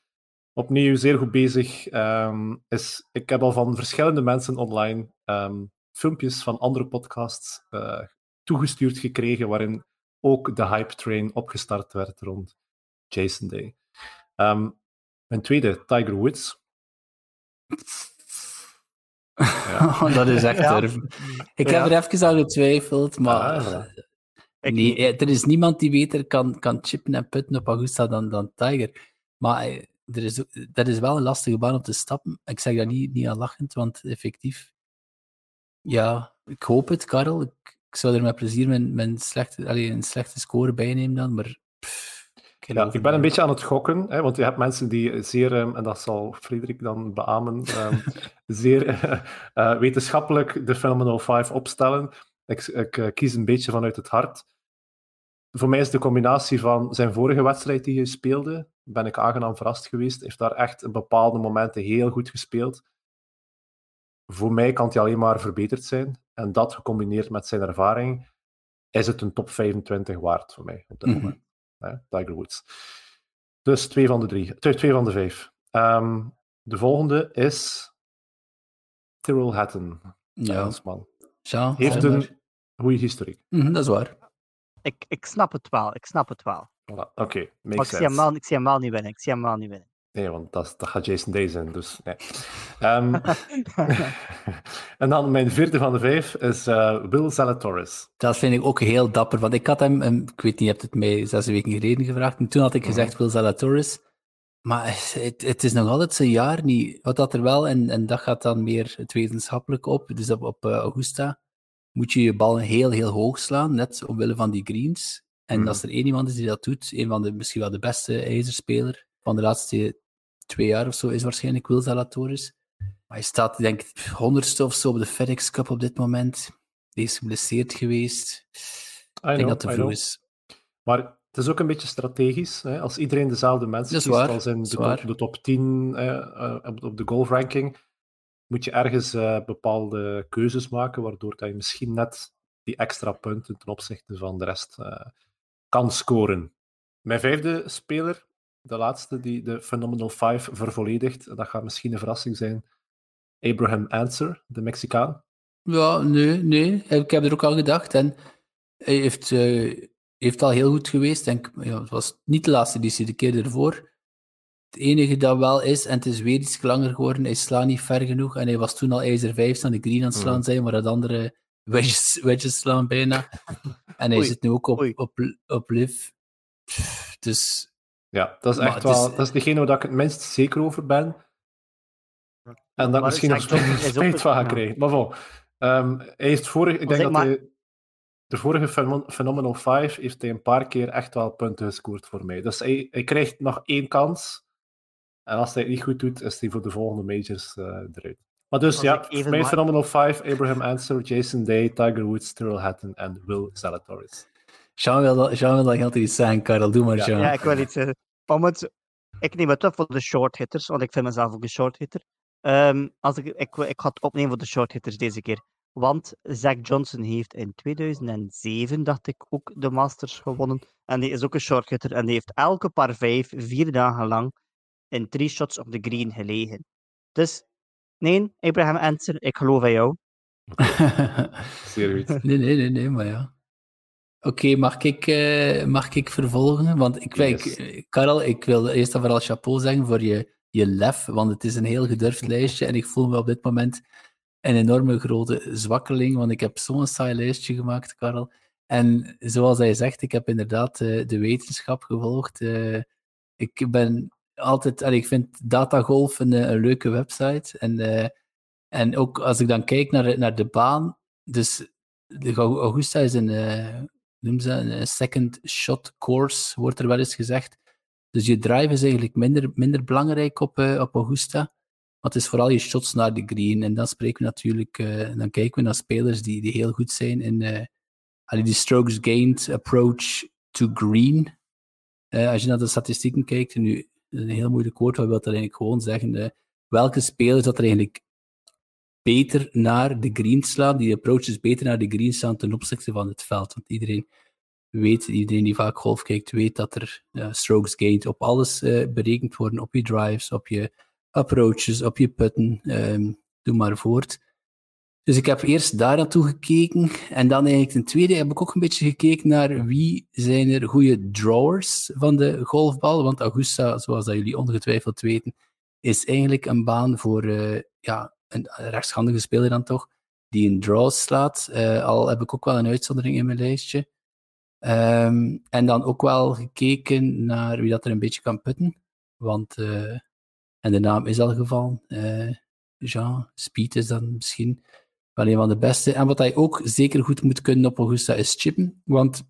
opnieuw zeer goed bezig. Um, is, ik heb al van verschillende mensen online um, filmpjes van andere podcasts uh, toegestuurd gekregen, waarin ook de hype train opgestart werd rond Jason Day. Um, mijn tweede, Tiger Woods. Ja. dat is echt ja. durf. Ik ja. heb er even aan getwijfeld, maar ja, nee, er is niemand die beter kan, kan chippen en putten op Augusta dan, dan Tiger. Maar er is, dat is wel een lastige baan om te stappen. Ik zeg dat niet, niet aan lachend, want effectief, ja, ik hoop het, Karel. Ik, ik zou er met plezier mijn, mijn slechte, allez, een slechte score bij nemen dan, maar... Pff, ik, ja, ik ben een beetje aan het gokken, hè, want je hebt mensen die zeer, um, en dat zal Frederik dan beamen, um, zeer uh, wetenschappelijk de Phenomenal 5 opstellen. Ik, ik uh, kies een beetje vanuit het hart. Voor mij is de combinatie van zijn vorige wedstrijd die hij speelde, ben ik aangenaam verrast geweest, heeft daar echt bepaalde momenten heel goed gespeeld. Voor mij kan hij alleen maar verbeterd zijn. En dat gecombineerd met zijn ervaring, is het een top 25 waard voor mij op dit Mhm. moment. Hè, Tiger Woods. Dus twee van de drie. Twee, van de vijf. Um, de volgende is Tyrrell Hatton. Ja. Engelsman. Ja, Heeft een maar. goede historiek. Mhm, dat is waar. Ik, ik snap het wel, ik snap het wel. Voilà. Oké, okay, ik zie, hem wel, ik zie hem wel niet winnen. Ik zie hem wel niet winnen. Nee, want dat, dat gaat Jason Day zijn, dus nee. Um, en dan mijn vierde van de vijf is uh, Will Zalatoris. Dat vind ik ook heel dapper, want ik had hem, um, ik weet niet, je hebt het mij zes weken geleden gevraagd, en toen had ik gezegd Will Zalatoris, maar het, het, is nog altijd zijn jaar niet. Wat dat er wel, en, en dat gaat dan meer het wetenschappelijk op, dus op, op uh, Augusta moet je je bal heel, heel hoog slaan, net omwille van die greens. En Mhm. als er één iemand is die dat doet, een van de, misschien wel de beste ijzerspeler van de laatste twee jaar of zo, is waarschijnlijk Will Zalatoris. Maar hij staat, denk ik, honderdste of zo op de FedEx Cup op dit moment. Hij is geblesseerd geweest. Ik denk know, dat het te vroeg is. Maar het is ook een beetje strategisch. Hè? Als iedereen dezelfde mensen is waar, als in de top, waar. de top 10 eh, eh, op, op de golfranking, moet je ergens eh, bepaalde keuzes maken, waardoor dat je misschien net die extra punten ten opzichte van de rest eh, kan scoren. Mijn vijfde speler, de laatste die de Phenomenal 5 vervolledigt, dat gaat misschien een verrassing zijn, Abraham Answer, de Mexicaan. Ja, nee, nee. Ik heb er ook al gedacht. En Hij heeft, uh, heeft al heel goed geweest. Denk, ja, het was niet de laatste editie, de keer ervoor. Het enige dat wel is, en het is weer iets langer geworden, hij slaat niet ver genoeg. En hij was toen al ijzer 5 aan de green aan het slaan mm. zijn, maar dat andere wedges, wedges slaan bijna. En hij zit nu ook op, op, op live. Dus... Ja, dat is echt wel... Is, dat is degene waar ik het minst zeker over ben. En dat misschien nog spijt van ga krijgen. Maar bon, um, hij heeft vorig... Ik denk dat hij... De vorige Phenomenal 5 heeft hij een paar keer echt wel punten gescoord voor mij. Dus hij, hij krijgt nog één kans. En als hij het niet goed doet, is hij voor de volgende majors uh, eruit. Maar dus ja, voor mij Phenomenal 5, Abraham Answer, Jason Day, Tiger Woods, Tyrrell Hatton en Will Zalatoris. Jean wil, dat, Jean wil dat altijd iets zeggen, Karel. Doe maar, ja. Ja, ik wil iets zeggen. ik neem het op voor de short hitters, want ik vind mezelf ook een short hitter. Um, als ik, ik, ik ga het opnemen voor de short hitters deze keer. Want Zach Johnson heeft in 2007, dacht ik, ook de Masters gewonnen. En die is ook een short hitter. En die heeft elke paar vijf, vier dagen lang in drie shots op de green gelegen. Dus nee, Abraham Answer, ik geloof in jou. Goed. Nee, nee, nee, nee, maar ja. Oké, mag, ik, uh, mag ik vervolgen? Want ik, yes. ik, Karel, ik wil eerst en vooral chapeau zeggen voor je, je lef, want het is een heel gedurfd lijstje en ik voel me op dit moment een enorme grote zwakkeling, want ik heb zo'n saai lijstje gemaakt, Karel. En zoals hij zegt, ik heb inderdaad uh, de wetenschap gevolgd. Uh, ik ben altijd, en ik vind Datagolf een, een leuke website. En, en ook als ik dan kijk naar, naar de baan, dus de Augusta is een, noem ze een second shot course, wordt er wel eens gezegd. Dus je drive is eigenlijk minder, minder belangrijk op, uh, op Augusta. Maar het is vooral je shots naar de green. En dan spreken we natuurlijk, uh, dan kijken we naar spelers die, die heel goed zijn in uh, die strokes gained approach to green. als je naar de statistieken kijkt, nu een heel moeilijk woord, wat wil dat eigenlijk gewoon zeggen? welke spelers dat er eigenlijk beter naar de green slaan, die approaches beter naar de green staan ten opzichte van het veld. Want iedereen weet, iedereen die vaak golf kijkt, weet dat er uh, strokes gained op alles uh, berekend worden, op je drives, op je approaches, op je putten, um, doe maar voort. Dus ik heb eerst daar naartoe gekeken en dan eigenlijk ten tweede heb ik ook een beetje gekeken naar wie zijn er goede drawers van de golfbal, want Augusta, zoals dat jullie ongetwijfeld weten, is eigenlijk een baan voor uh, ja, een rechtshandige speler dan toch, die een draw slaat. Uh, al heb ik ook wel een uitzondering in mijn lijstje. Um, en dan ook wel gekeken naar wie dat er een beetje kan putten. Want, uh, en de naam is al gevallen, uh, Jean Speed is dan misschien wel een van de beste. En wat hij ook zeker goed moet kunnen op Augusta is chippen. Want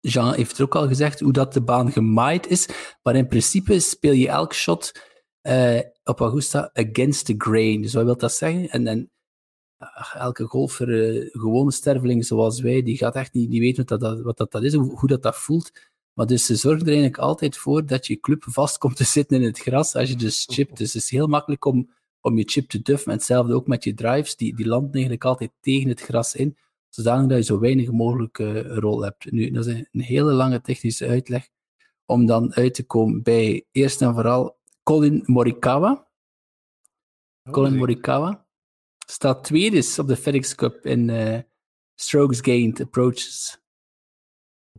Jean heeft er ook al gezegd hoe dat de baan gemaaid is. Maar in principe speel je elk shot uh, op Augusta against the grain. Dus wat wil dat zeggen? En, en elke golfer, uh, gewone sterveling zoals wij, die gaat echt niet, niet weten wat dat, wat dat, dat is, hoe, dat, dat voelt. Maar dus ze zorgen er eigenlijk altijd voor dat je club vast komt te zitten in het gras als je dus chipt. Dus het is heel makkelijk om, om je chip te duffen. En hetzelfde ook met je drives, die, die landen eigenlijk altijd tegen het gras in, zodanig dat je zo weinig mogelijk uh, rol hebt. Nu, dat is een hele lange technische uitleg om dan uit te komen bij eerst en vooral Colin Morikawa. Oh, Colin Morikawa staat tweede op de FedEx Cup in uh, strokes gained approaches.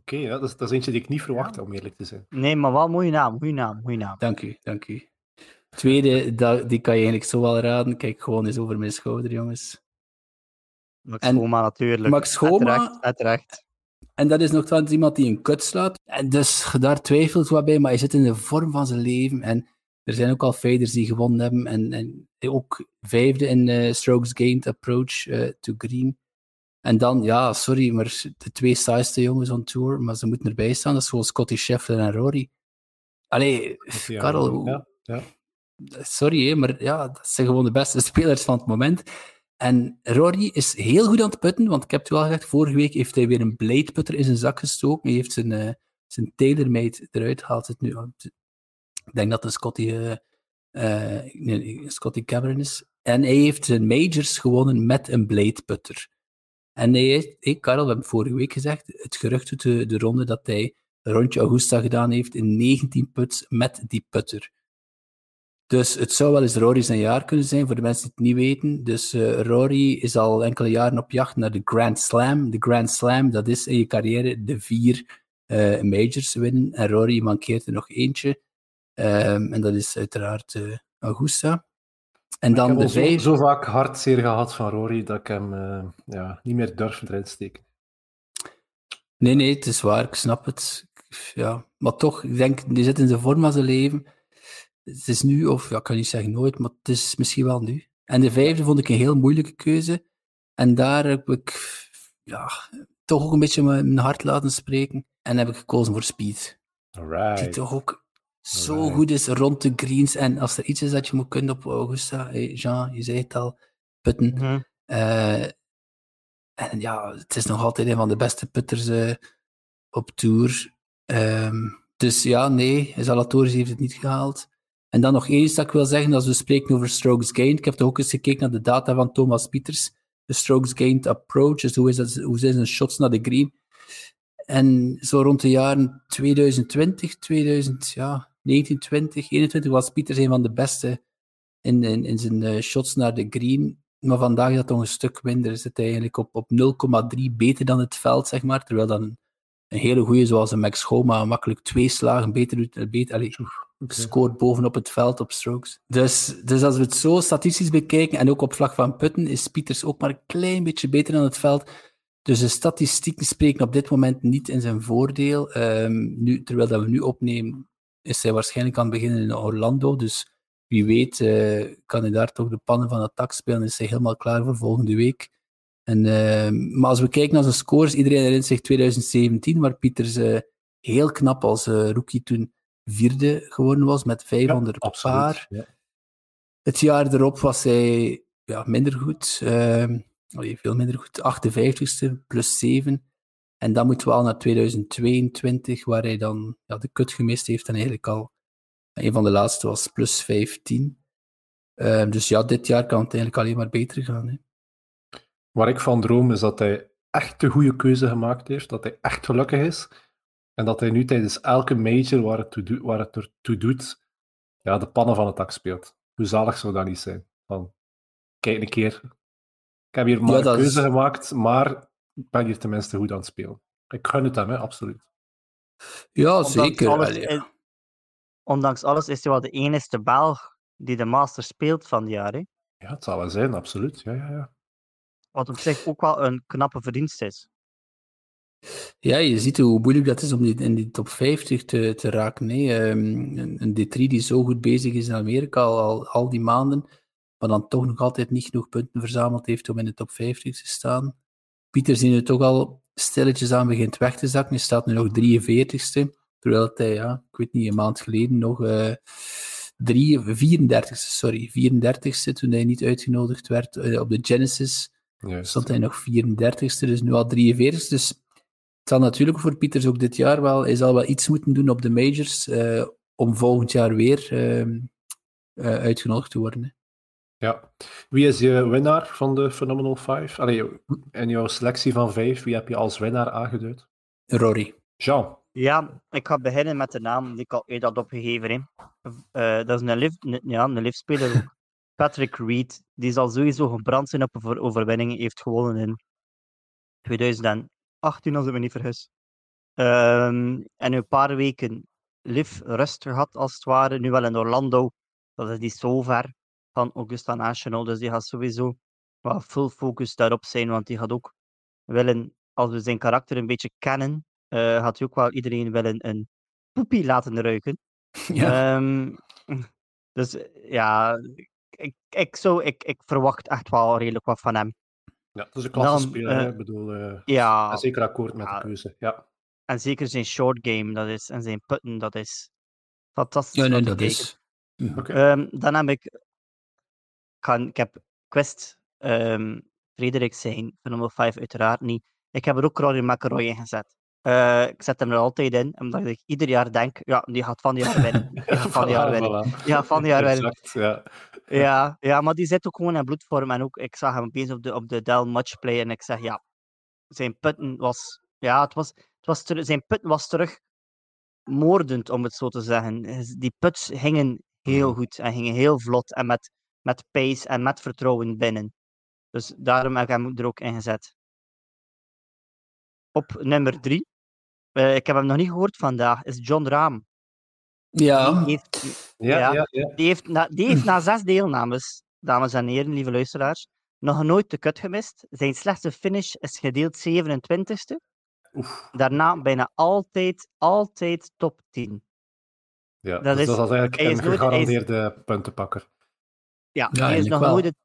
Oké, okay, ja, dat, is, dat is eentje die ik niet verwacht, om eerlijk te zijn. Nee, maar wel mooie naam, goede naam, goede naam. Dank u, dank u. Tweede, dat, die kan je eigenlijk zo wel raden. Kijk gewoon eens over mijn schouder, jongens. Max en Schoma natuurlijk. Max Schoma. Uiteraard, En dat is nog wel iemand die een kut slaat. En dus daar twijfelt wat bij, maar hij zit in de vorm van zijn leven. En er zijn ook al faders die gewonnen hebben. En, en ook vijfde in uh, strokes gained approach uh, to green. En dan, ja, sorry, maar de twee saaiste jongens on tour, maar ze moeten erbij staan. Dat is gewoon Scotty Scheffler en Rory. Allee, ja, Karel, ja, ja. sorry, maar ja, dat zijn gewoon de beste spelers van het moment. En Rory is heel goed aan het putten, want ik heb het al gezegd, vorige week heeft hij weer een blade putter in zijn zak gestoken. Hij heeft zijn, uh, zijn TaylorMade eruit gehaald. Het nu ik denk dat de Scotty, uh, nee, Scotty Cameron is. En hij heeft zijn majors gewonnen met een blade putter. En hij heeft, hey, Karel, we hebben vorige week gezegd, het gerucht doet de, de ronde dat hij een rondje Augusta gedaan heeft in 19 puts met die putter. Dus het zou wel eens Rory zijn jaar kunnen zijn, voor de mensen die het niet weten. Dus uh, Rory is al enkele jaren op jacht naar de Grand Slam. De Grand Slam, dat is in je carrière de vier uh, majors winnen. En Rory mankeert er nog eentje. Um, en dat is uiteraard uh, Augusta. En dan de vijf... zo, zo vaak hartzeer gehad van Rory dat ik hem ja, niet meer durf erin steken. Nee, nee, het is waar, ik snap het. Ja, maar toch, ik denk, die zit in zijn vorm van zijn leven het is nu, of ja, ik kan niet zeggen nooit, maar het is misschien wel nu. En de vijfde vond ik een heel moeilijke keuze. En daar heb ik ja, toch ook een beetje mijn hart laten spreken. En heb ik gekozen voor Speed. Alright. Die toch ook zo goed is rond de greens. En als er iets is dat je moet kunnen op Augusta, Jean, je zei het al, putten. Mhm. Uh, en ja, het is nog altijd een van de beste putters uh, op tour. Um, dus ja, nee, Zalatoris heeft het niet gehaald. En dan nog één iets dat ik wil zeggen, als we spreken over strokes gained. Ik heb toch ook eens gekeken naar de data van Thomas Pieters. De strokes gained approach, dus hoe is, dat, hoe zijn zijn shots naar de green. En zo rond de jaren 2020, 2000, ja, 1920, 21 was Pieters een van de beste in, in, in zijn uh, shots naar de green. Maar vandaag is dat toch een stuk minder. Is het eigenlijk op, op 0,3 beter dan het veld, zeg maar. Terwijl dan een hele goede, zoals een Max Homa, makkelijk twee slagen beter doet. Beter, allez, Okay. Scoort bovenop het veld op strokes. Dus, dus als we het zo statistisch bekijken, en ook op vlak van putten, is Pieters ook maar een klein beetje beter dan het veld. Dus de statistieken spreken op dit moment niet in zijn voordeel. Um, nu, terwijl dat we nu opnemen, is hij waarschijnlijk aan het beginnen in Orlando. Dus wie weet uh, kan hij daar toch de pannen van het tak spelen. Is hij helemaal klaar voor volgende week. En, uh, maar als we kijken naar zijn scores, iedereen herinnert zich 2017, waar Pieters uh, heel knap als eh, rookie toen vierde geworden was met 500 ja, paar. Ja. Het jaar erop was hij ja, minder goed. Uh, veel minder goed. 58ste plus 7. En dan moeten we al naar 2022, waar hij dan ja, de kut gemist heeft en eigenlijk al een van de laatste was plus 15. Uh, dus ja, dit jaar kan het eigenlijk alleen maar beter gaan. Hè. Waar ik van droom is dat hij echt de goede keuze gemaakt heeft, dat hij echt gelukkig is. En dat hij nu tijdens elke major waar het, toe, waar het ertoe doet, ja, de pannen van het dak speelt. Hoe zalig zou dat niet zijn? Van, kijk een keer, ik heb hier maar ja, een keuze is... gemaakt, maar ben hier tenminste goed aan het spelen. Ik gun het hem, hè, absoluut. Ja, ondanks zeker. Alles, is, ondanks alles is hij wel de enige Belg die de Master speelt van het jaar. Hè? Ja, het zal wel zijn, absoluut. Ja, ja, ja. Wat op zich ook wel een knappe verdienst is. Ja, je ziet hoe moeilijk dat is om die, in die top 50 te, te raken. Nee. Um, een D3 die zo goed bezig is in Amerika al, al, al die maanden, maar dan toch nog altijd niet genoeg punten verzameld heeft om in de top 50 te staan. Pieter zien nu toch al stilletjes aan begint weg te zakken. Hij staat nu nog 43ste, terwijl hij, ja, ik weet niet, een maand geleden nog uh, 34ste, sorry, 34ste, toen hij niet uitgenodigd werd uh, op de Genesis. Juist. Stond hij nog 34ste, dus nu al 43ste. Dus het zal natuurlijk voor Pieters ook dit jaar wel, hij zal wel iets moeten doen op de majors uh, om volgend jaar weer uh, uitgenodigd te worden. Hè. Ja. Wie is je winnaar van de Phenomenal 5? Allee, in jouw selectie van vijf, wie heb je als winnaar aangeduid? Rory. Jean. Ja, ik ga beginnen met de naam die ik al eerder had opgegeven. Hè. dat is een lift, ja, een liftspeler. Patrick Reed, die zal sowieso gebrand zijn op een overwinning, heeft gewonnen in 2018, als ik me niet vergis. Um, en een paar weken live rust gehad, als het ware. Nu wel in Orlando, dat is niet zo ver van Augusta National, dus die gaat sowieso wel full focus daarop zijn, want die gaat ook willen, als we zijn karakter een beetje kennen, uh, gaat hij ook wel iedereen willen een poepie laten ruiken. Ja. Um, dus ja, ik, ik, zou, ik, ik verwacht echt wel redelijk wat van hem. Ja, dat is een klasse speler. Uh, ik bedoel, uh, ja, zeker akkoord met ja, de keuze. Ja. En zeker zijn short game dat is, en zijn putten, dat is fantastisch. Ja, nee, dat is. Okay. Um, dan heb ik, kan, ik heb Quest, um, Frederik zijn, nummer 5 uiteraard niet. Ik heb er ook Rory McIlroy in gezet. Uh, ik zet hem er altijd in, omdat ik ieder jaar denk, ja, die gaat van die jaar winnen. Die gaat van die jaar winnen. Ja, van die jaar winnen. Ja. Ja, ja, maar die zit ook gewoon in bloedvorm. En ook, ik zag hem opeens op de, op de Dell Matchplay en ik zeg, ja, zijn putten was, ja, het was, het was ter, zijn putten was terug moordend, om het zo te zeggen. Die puts hingen heel Mhm. goed en gingen heel vlot en met, met pace en met vertrouwen binnen. Dus daarom heb ik hem er ook in gezet. Op nummer drie, eh, ik heb hem nog niet gehoord vandaag, is John Rahm. Ja, Die heeft, Ja, Ja. ja, ja. die heeft, na, die heeft na zes deelnames, dames en heren, lieve luisteraars, nog nooit de cut gemist. Zijn slechtste finish is gedeeld 27ste. Oef. Daarna bijna altijd, altijd top 10. ja. Dat dus is- dat is eigenlijk een nooit- hij is- gegarandeerde puntenpakker. Ja, Ja, die, is nog wel. nooit, het-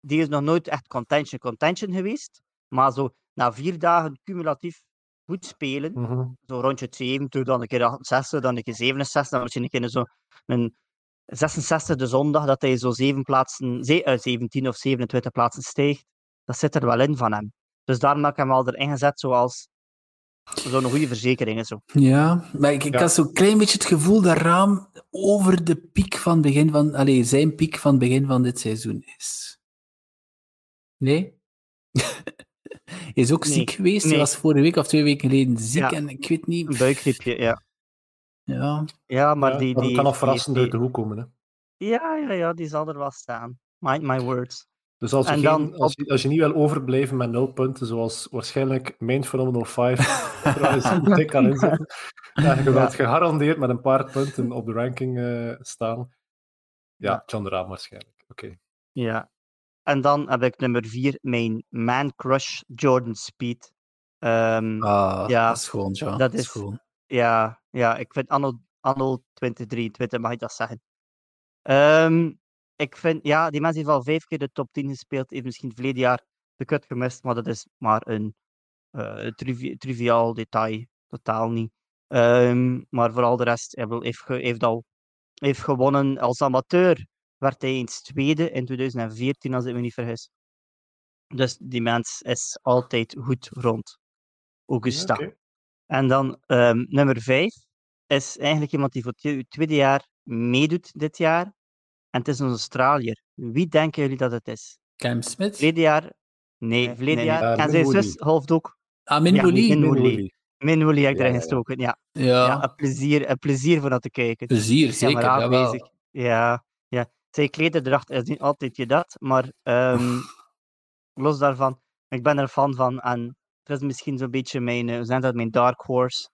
die is nog nooit echt contention, contention geweest. Maar zo na vier dagen cumulatief goed spelen, Mhm. zo rondje 70, dan een keer 68, dan een keer 67, dan misschien een keer zo een 66 de zondag, dat hij zo zeven plaatsen, ze, eh, 17 of 27 plaatsen stijgt. Dat zit er wel in van hem. Dus daarom heb ik hem al erin gezet zoals zo'n goede verzekering. en Zo. Ja, maar ik, ik Ja. had zo'n klein beetje het gevoel dat Raam over de piek van het begin van... Allee, zijn piek van het begin van dit seizoen is. Nee? Hij is ook Nee. ziek geweest. Hij was vorige week of twee weken geleden ziek Ja. en ik weet niet... Een buikgriepje, ja. Ja, Ja, maar Ja, die... die kan nog verrassend die- uit de hoek komen. Hè. Ja, ja, ja, die zal er wel staan. Mind my words. Dus als je, En geen- dan als, je, als je niet wil overblijven met nul punten, zoals waarschijnlijk mijn Phenomenal 5 er is een dik aan inzetten, ja, je wilt gegarandeerd met een paar punten op de ranking eh, staan. Ja. John Rahm waarschijnlijk. Oké. Ja. En dan heb ik nummer vier, mijn man crush, Jordan Speed. Ehm, ah, Ja, dat is gewoon, ja. dat is- gewoon. ja, ja, ik vind anno, anno 2023, mag ik dat zeggen. Ehm, ik vind, ja, die mens heeft al vijf keer de top 10 gespeeld, heeft misschien verleden jaar de cut gemist, maar dat is maar een eh, trivi- triviaal detail, totaal niet. Ehm, maar vooral de rest, hij heeft, heeft al heeft gewonnen als amateur. Werd hij eens tweede in 2014, als ik me niet vergis. Dus die mens is altijd goed rond Augusta. En dan ehm, nummer vijf is eigenlijk iemand die voor het twe- tweede jaar meedoet dit jaar. En het is een Australiër. Wie denken jullie dat het is? Cam Smith? Verleden jaar? Nee, Nee, verleden nee, jaar. en zijn Min zus helft ook. Ah, Min Ja, heb ik Ja, erin ja, ja. gestoken. Ja, Ja, ja. een, plezier, een plezier voor dat te kijken. plezier, Ja, zeker. aanwezig. Ja, ja. Zijn klederdracht is niet altijd je dat, maar ehm, los daarvan, ik ben er fan van. En het is misschien zo'n beetje mijn, eh, hoe zijn dat, mijn dark horse.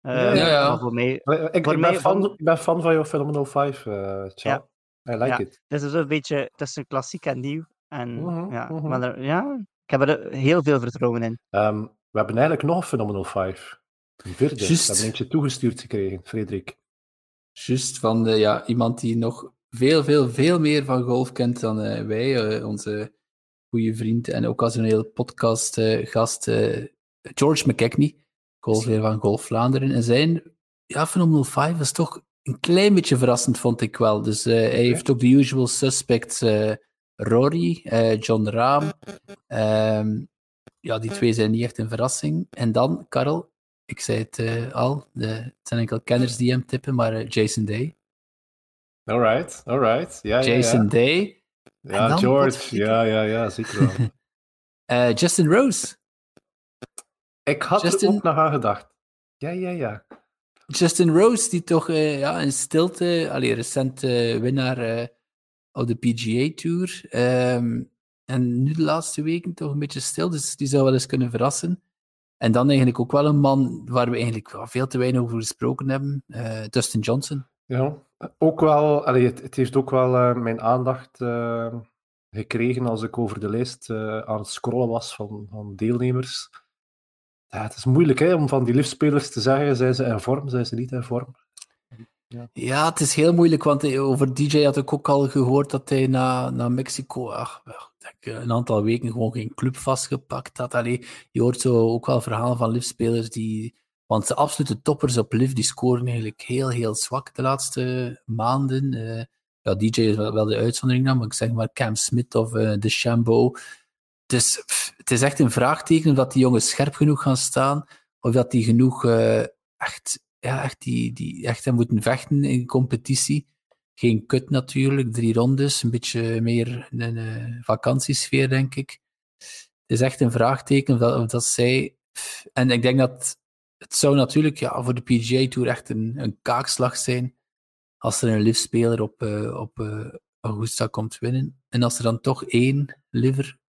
Ja, Ehm, ja, ja. maar Voor mij, Ik, ik, Voor ben mij fan, van- ik ben fan van jouw Phenomenal 5, eh Ciao. I like Ja. it. het is een beetje tussen klassiek en nieuw. En Mhm, ja, mhm. maar er- ja, ik heb er heel veel vertrouwen in. Ehm, we hebben eigenlijk nog een Phenomenal 5. Een vierde. Juist. We hebben eentje toegestuurd gekregen, Frederik. Juist, van de, ja, iemand die nog veel, veel, veel meer van golf kent dan eh, wij, eh, onze goede vriend en ook als een heel podcastgast eh George McKechnie, golfleer van Golf Vlaanderen. En zijn ja, Phenomenal 5 is toch een klein beetje verrassend, vond ik wel. Dus eh, hij heeft ook de usual suspects, eh, Rory, eh, John Rahm. Ehm, ja, die twee zijn niet echt een verrassing. En dan, Karel, ik zei het al, de, het zijn enkel kenners die hem tippen, maar Jason Day. Alright, alright. Ja, ja, Jason ja. Day. en Ja, George. Ja, ja, ja, zeker wel. Justin Rose. Ik had Justin- er ook nog aan gedacht. Ja, ja, ja. Justin Rose, die toch eh, ja, in stilte, allee, recent winnaar eh, op de PGA Tour. ehm, en nu de laatste weken toch een beetje stil, dus die zou wel eens kunnen verrassen. En dan eigenlijk ook wel een man waar we eigenlijk veel te weinig over gesproken hebben, eh, Dustin Johnson. Ja, ook wel, allee, het, heeft ook wel mijn aandacht gekregen als ik over de lijst aan het scrollen was van, van deelnemers. Ja, het is moeilijk hè, om van die liftspelers te zeggen, zijn ze in vorm, zijn ze niet in vorm. Ja, het is heel moeilijk, want eh, over DJ had ik ook al gehoord dat hij na, na Mexico ach, denk, eh, een aantal weken gewoon geen club vastgepakt had. Allee, je hoort zo ook wel verhalen van liftspelers die... Want de absolute toppers op lift, die scoren eigenlijk heel, heel zwak de laatste maanden. Eh, ja, DJ is wel, wel de uitzondering dan, maar ik zeg maar Cam Smith of eh de Chambo. Dus het is echt een vraagteken of dat die jongens scherp genoeg gaan staan, of dat die genoeg eh, echt ja, echt, die, die echt moeten vechten in competitie. Geen kut natuurlijk, drie rondes, een beetje meer een eh, vakantiesfeer, denk ik. Het is echt een vraagteken of dat, dat zij... En ik denk dat het zou natuurlijk ja, voor de PGA Tour echt een, een kaakslag zijn als er een live-speler op, uh, op Augusta komt winnen. En als er dan toch één liver,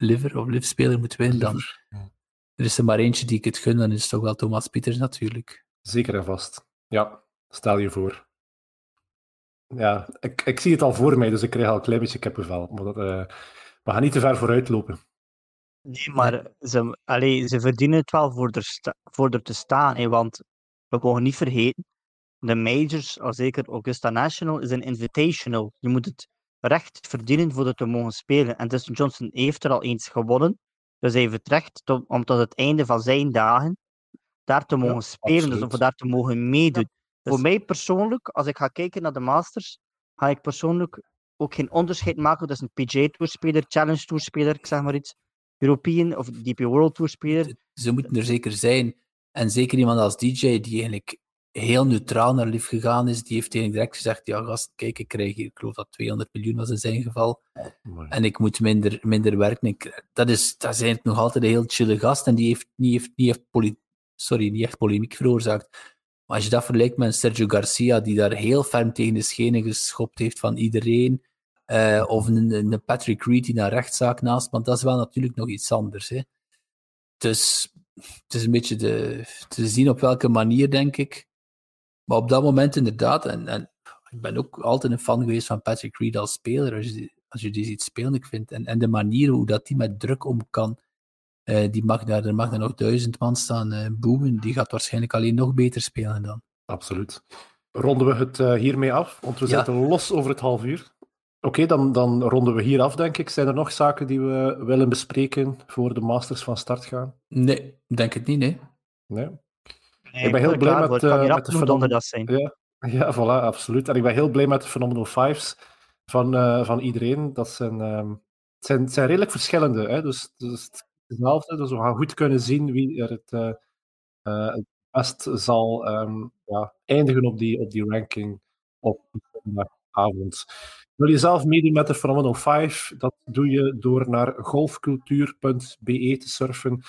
liver of live-speler moet winnen, dan er is er maar eentje die ik het gun, dan is het toch wel Thomas Pieters natuurlijk. Zeker en vast. Ja, stel je voor. Ja, ik, ik zie het al voor mij, dus ik krijg al een klein beetje kippenvel. Maar dat, uh, we gaan niet te ver vooruit lopen. Nee, maar ze, allee, ze verdienen het wel voor er, sta, voor er te staan. Hè, want we mogen niet vergeten, de majors, al zeker Augusta National, is een invitational. Je moet het recht verdienen voordat we mogen spelen. En Dustin Johnson heeft er al eens gewonnen. Dus hij heeft het recht om tot het einde van zijn dagen daar te mogen spelen. Dus om daar te mogen meedoen. Dus... Voor mij persoonlijk, als ik ga kijken naar de Masters, ga ik persoonlijk ook geen onderscheid maken tussen een PGA Tour speler, Challenge Tour speler, ik zeg maar iets, European of DP World Tour speler. Ze moeten er zeker zijn. En zeker iemand als DJ die eigenlijk heel neutraal naar lief gegaan is, die heeft eigenlijk direct gezegd, ja gast, kijk, ik krijg hier, ik geloof dat 200 miljoen was in zijn geval, en ik moet minder, minder werken. Ik, dat, is, dat is eigenlijk nog altijd een heel chille gast, en die heeft niet, heeft, niet, heeft poli sorry, niet echt polemiek veroorzaakt. Maar als je dat vergelijkt met Sergio Garcia, die daar heel ferm tegen de schenen geschopt heeft van iedereen, uh, of een, een, Patrick Reed die naar rechtszaak naast, want dat is wel natuurlijk nog iets anders. Hè. Dus het is een beetje de, te zien op welke manier, denk ik. Maar op dat moment inderdaad, en, en ik ben ook altijd een fan geweest van Patrick Reed als speler, als je, die, als je die ziet spelen, ik vind, en, en de manier hoe dat die met druk om kan, uh, die mag daar, er mag daar nog duizend man staan uh, boemen, die gaat waarschijnlijk alleen nog beter spelen dan. Absoluut. Ronden we het uh, hiermee af, want we ja. zitten los over het half uur. Oké, okay, dan, dan ronden we hier af, denk ik. Zijn er nog zaken die we willen bespreken voor de Masters van start gaan? Nee, denk het niet, nee. Nee. Nee ik ben heel blij met, uh, met de Phenomenal... Ja, ja, voilà, absoluut. En ik ben heel blij met de Phenomenal Fives van, uh, van iedereen. Dat zijn, um, het zijn, het zijn redelijk verschillende. Hè? Dus, dus hetzelfde. Dus we gaan goed kunnen zien wie er het, uh, het best zal um, ja, eindigen op die, op die ranking op avond. Wil je zelf meedoen met de Phenomenal 5? Dat doe je door naar golfcultuur.be te surfen.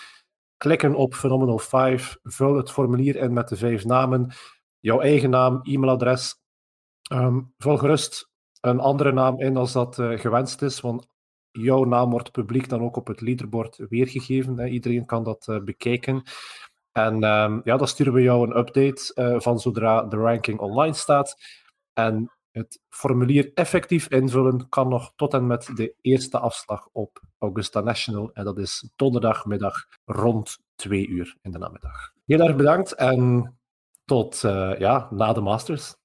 Klikken op Phenomenal 5, vul het formulier in met de vijf namen, jouw eigen naam, e-mailadres. Um, vul gerust een andere naam in als dat uh, gewenst is, want jouw naam wordt publiek dan ook op het leaderboard weergegeven. Hè. Iedereen kan dat uh, bekijken. En um, ja, dan sturen we jou een update uh, van zodra de ranking online staat. En het formulier effectief invullen kan nog tot en met de eerste afslag op Augusta National. En dat is donderdagmiddag rond twee uur in de namiddag. Heel erg bedankt en tot uh, ja, na de Masters.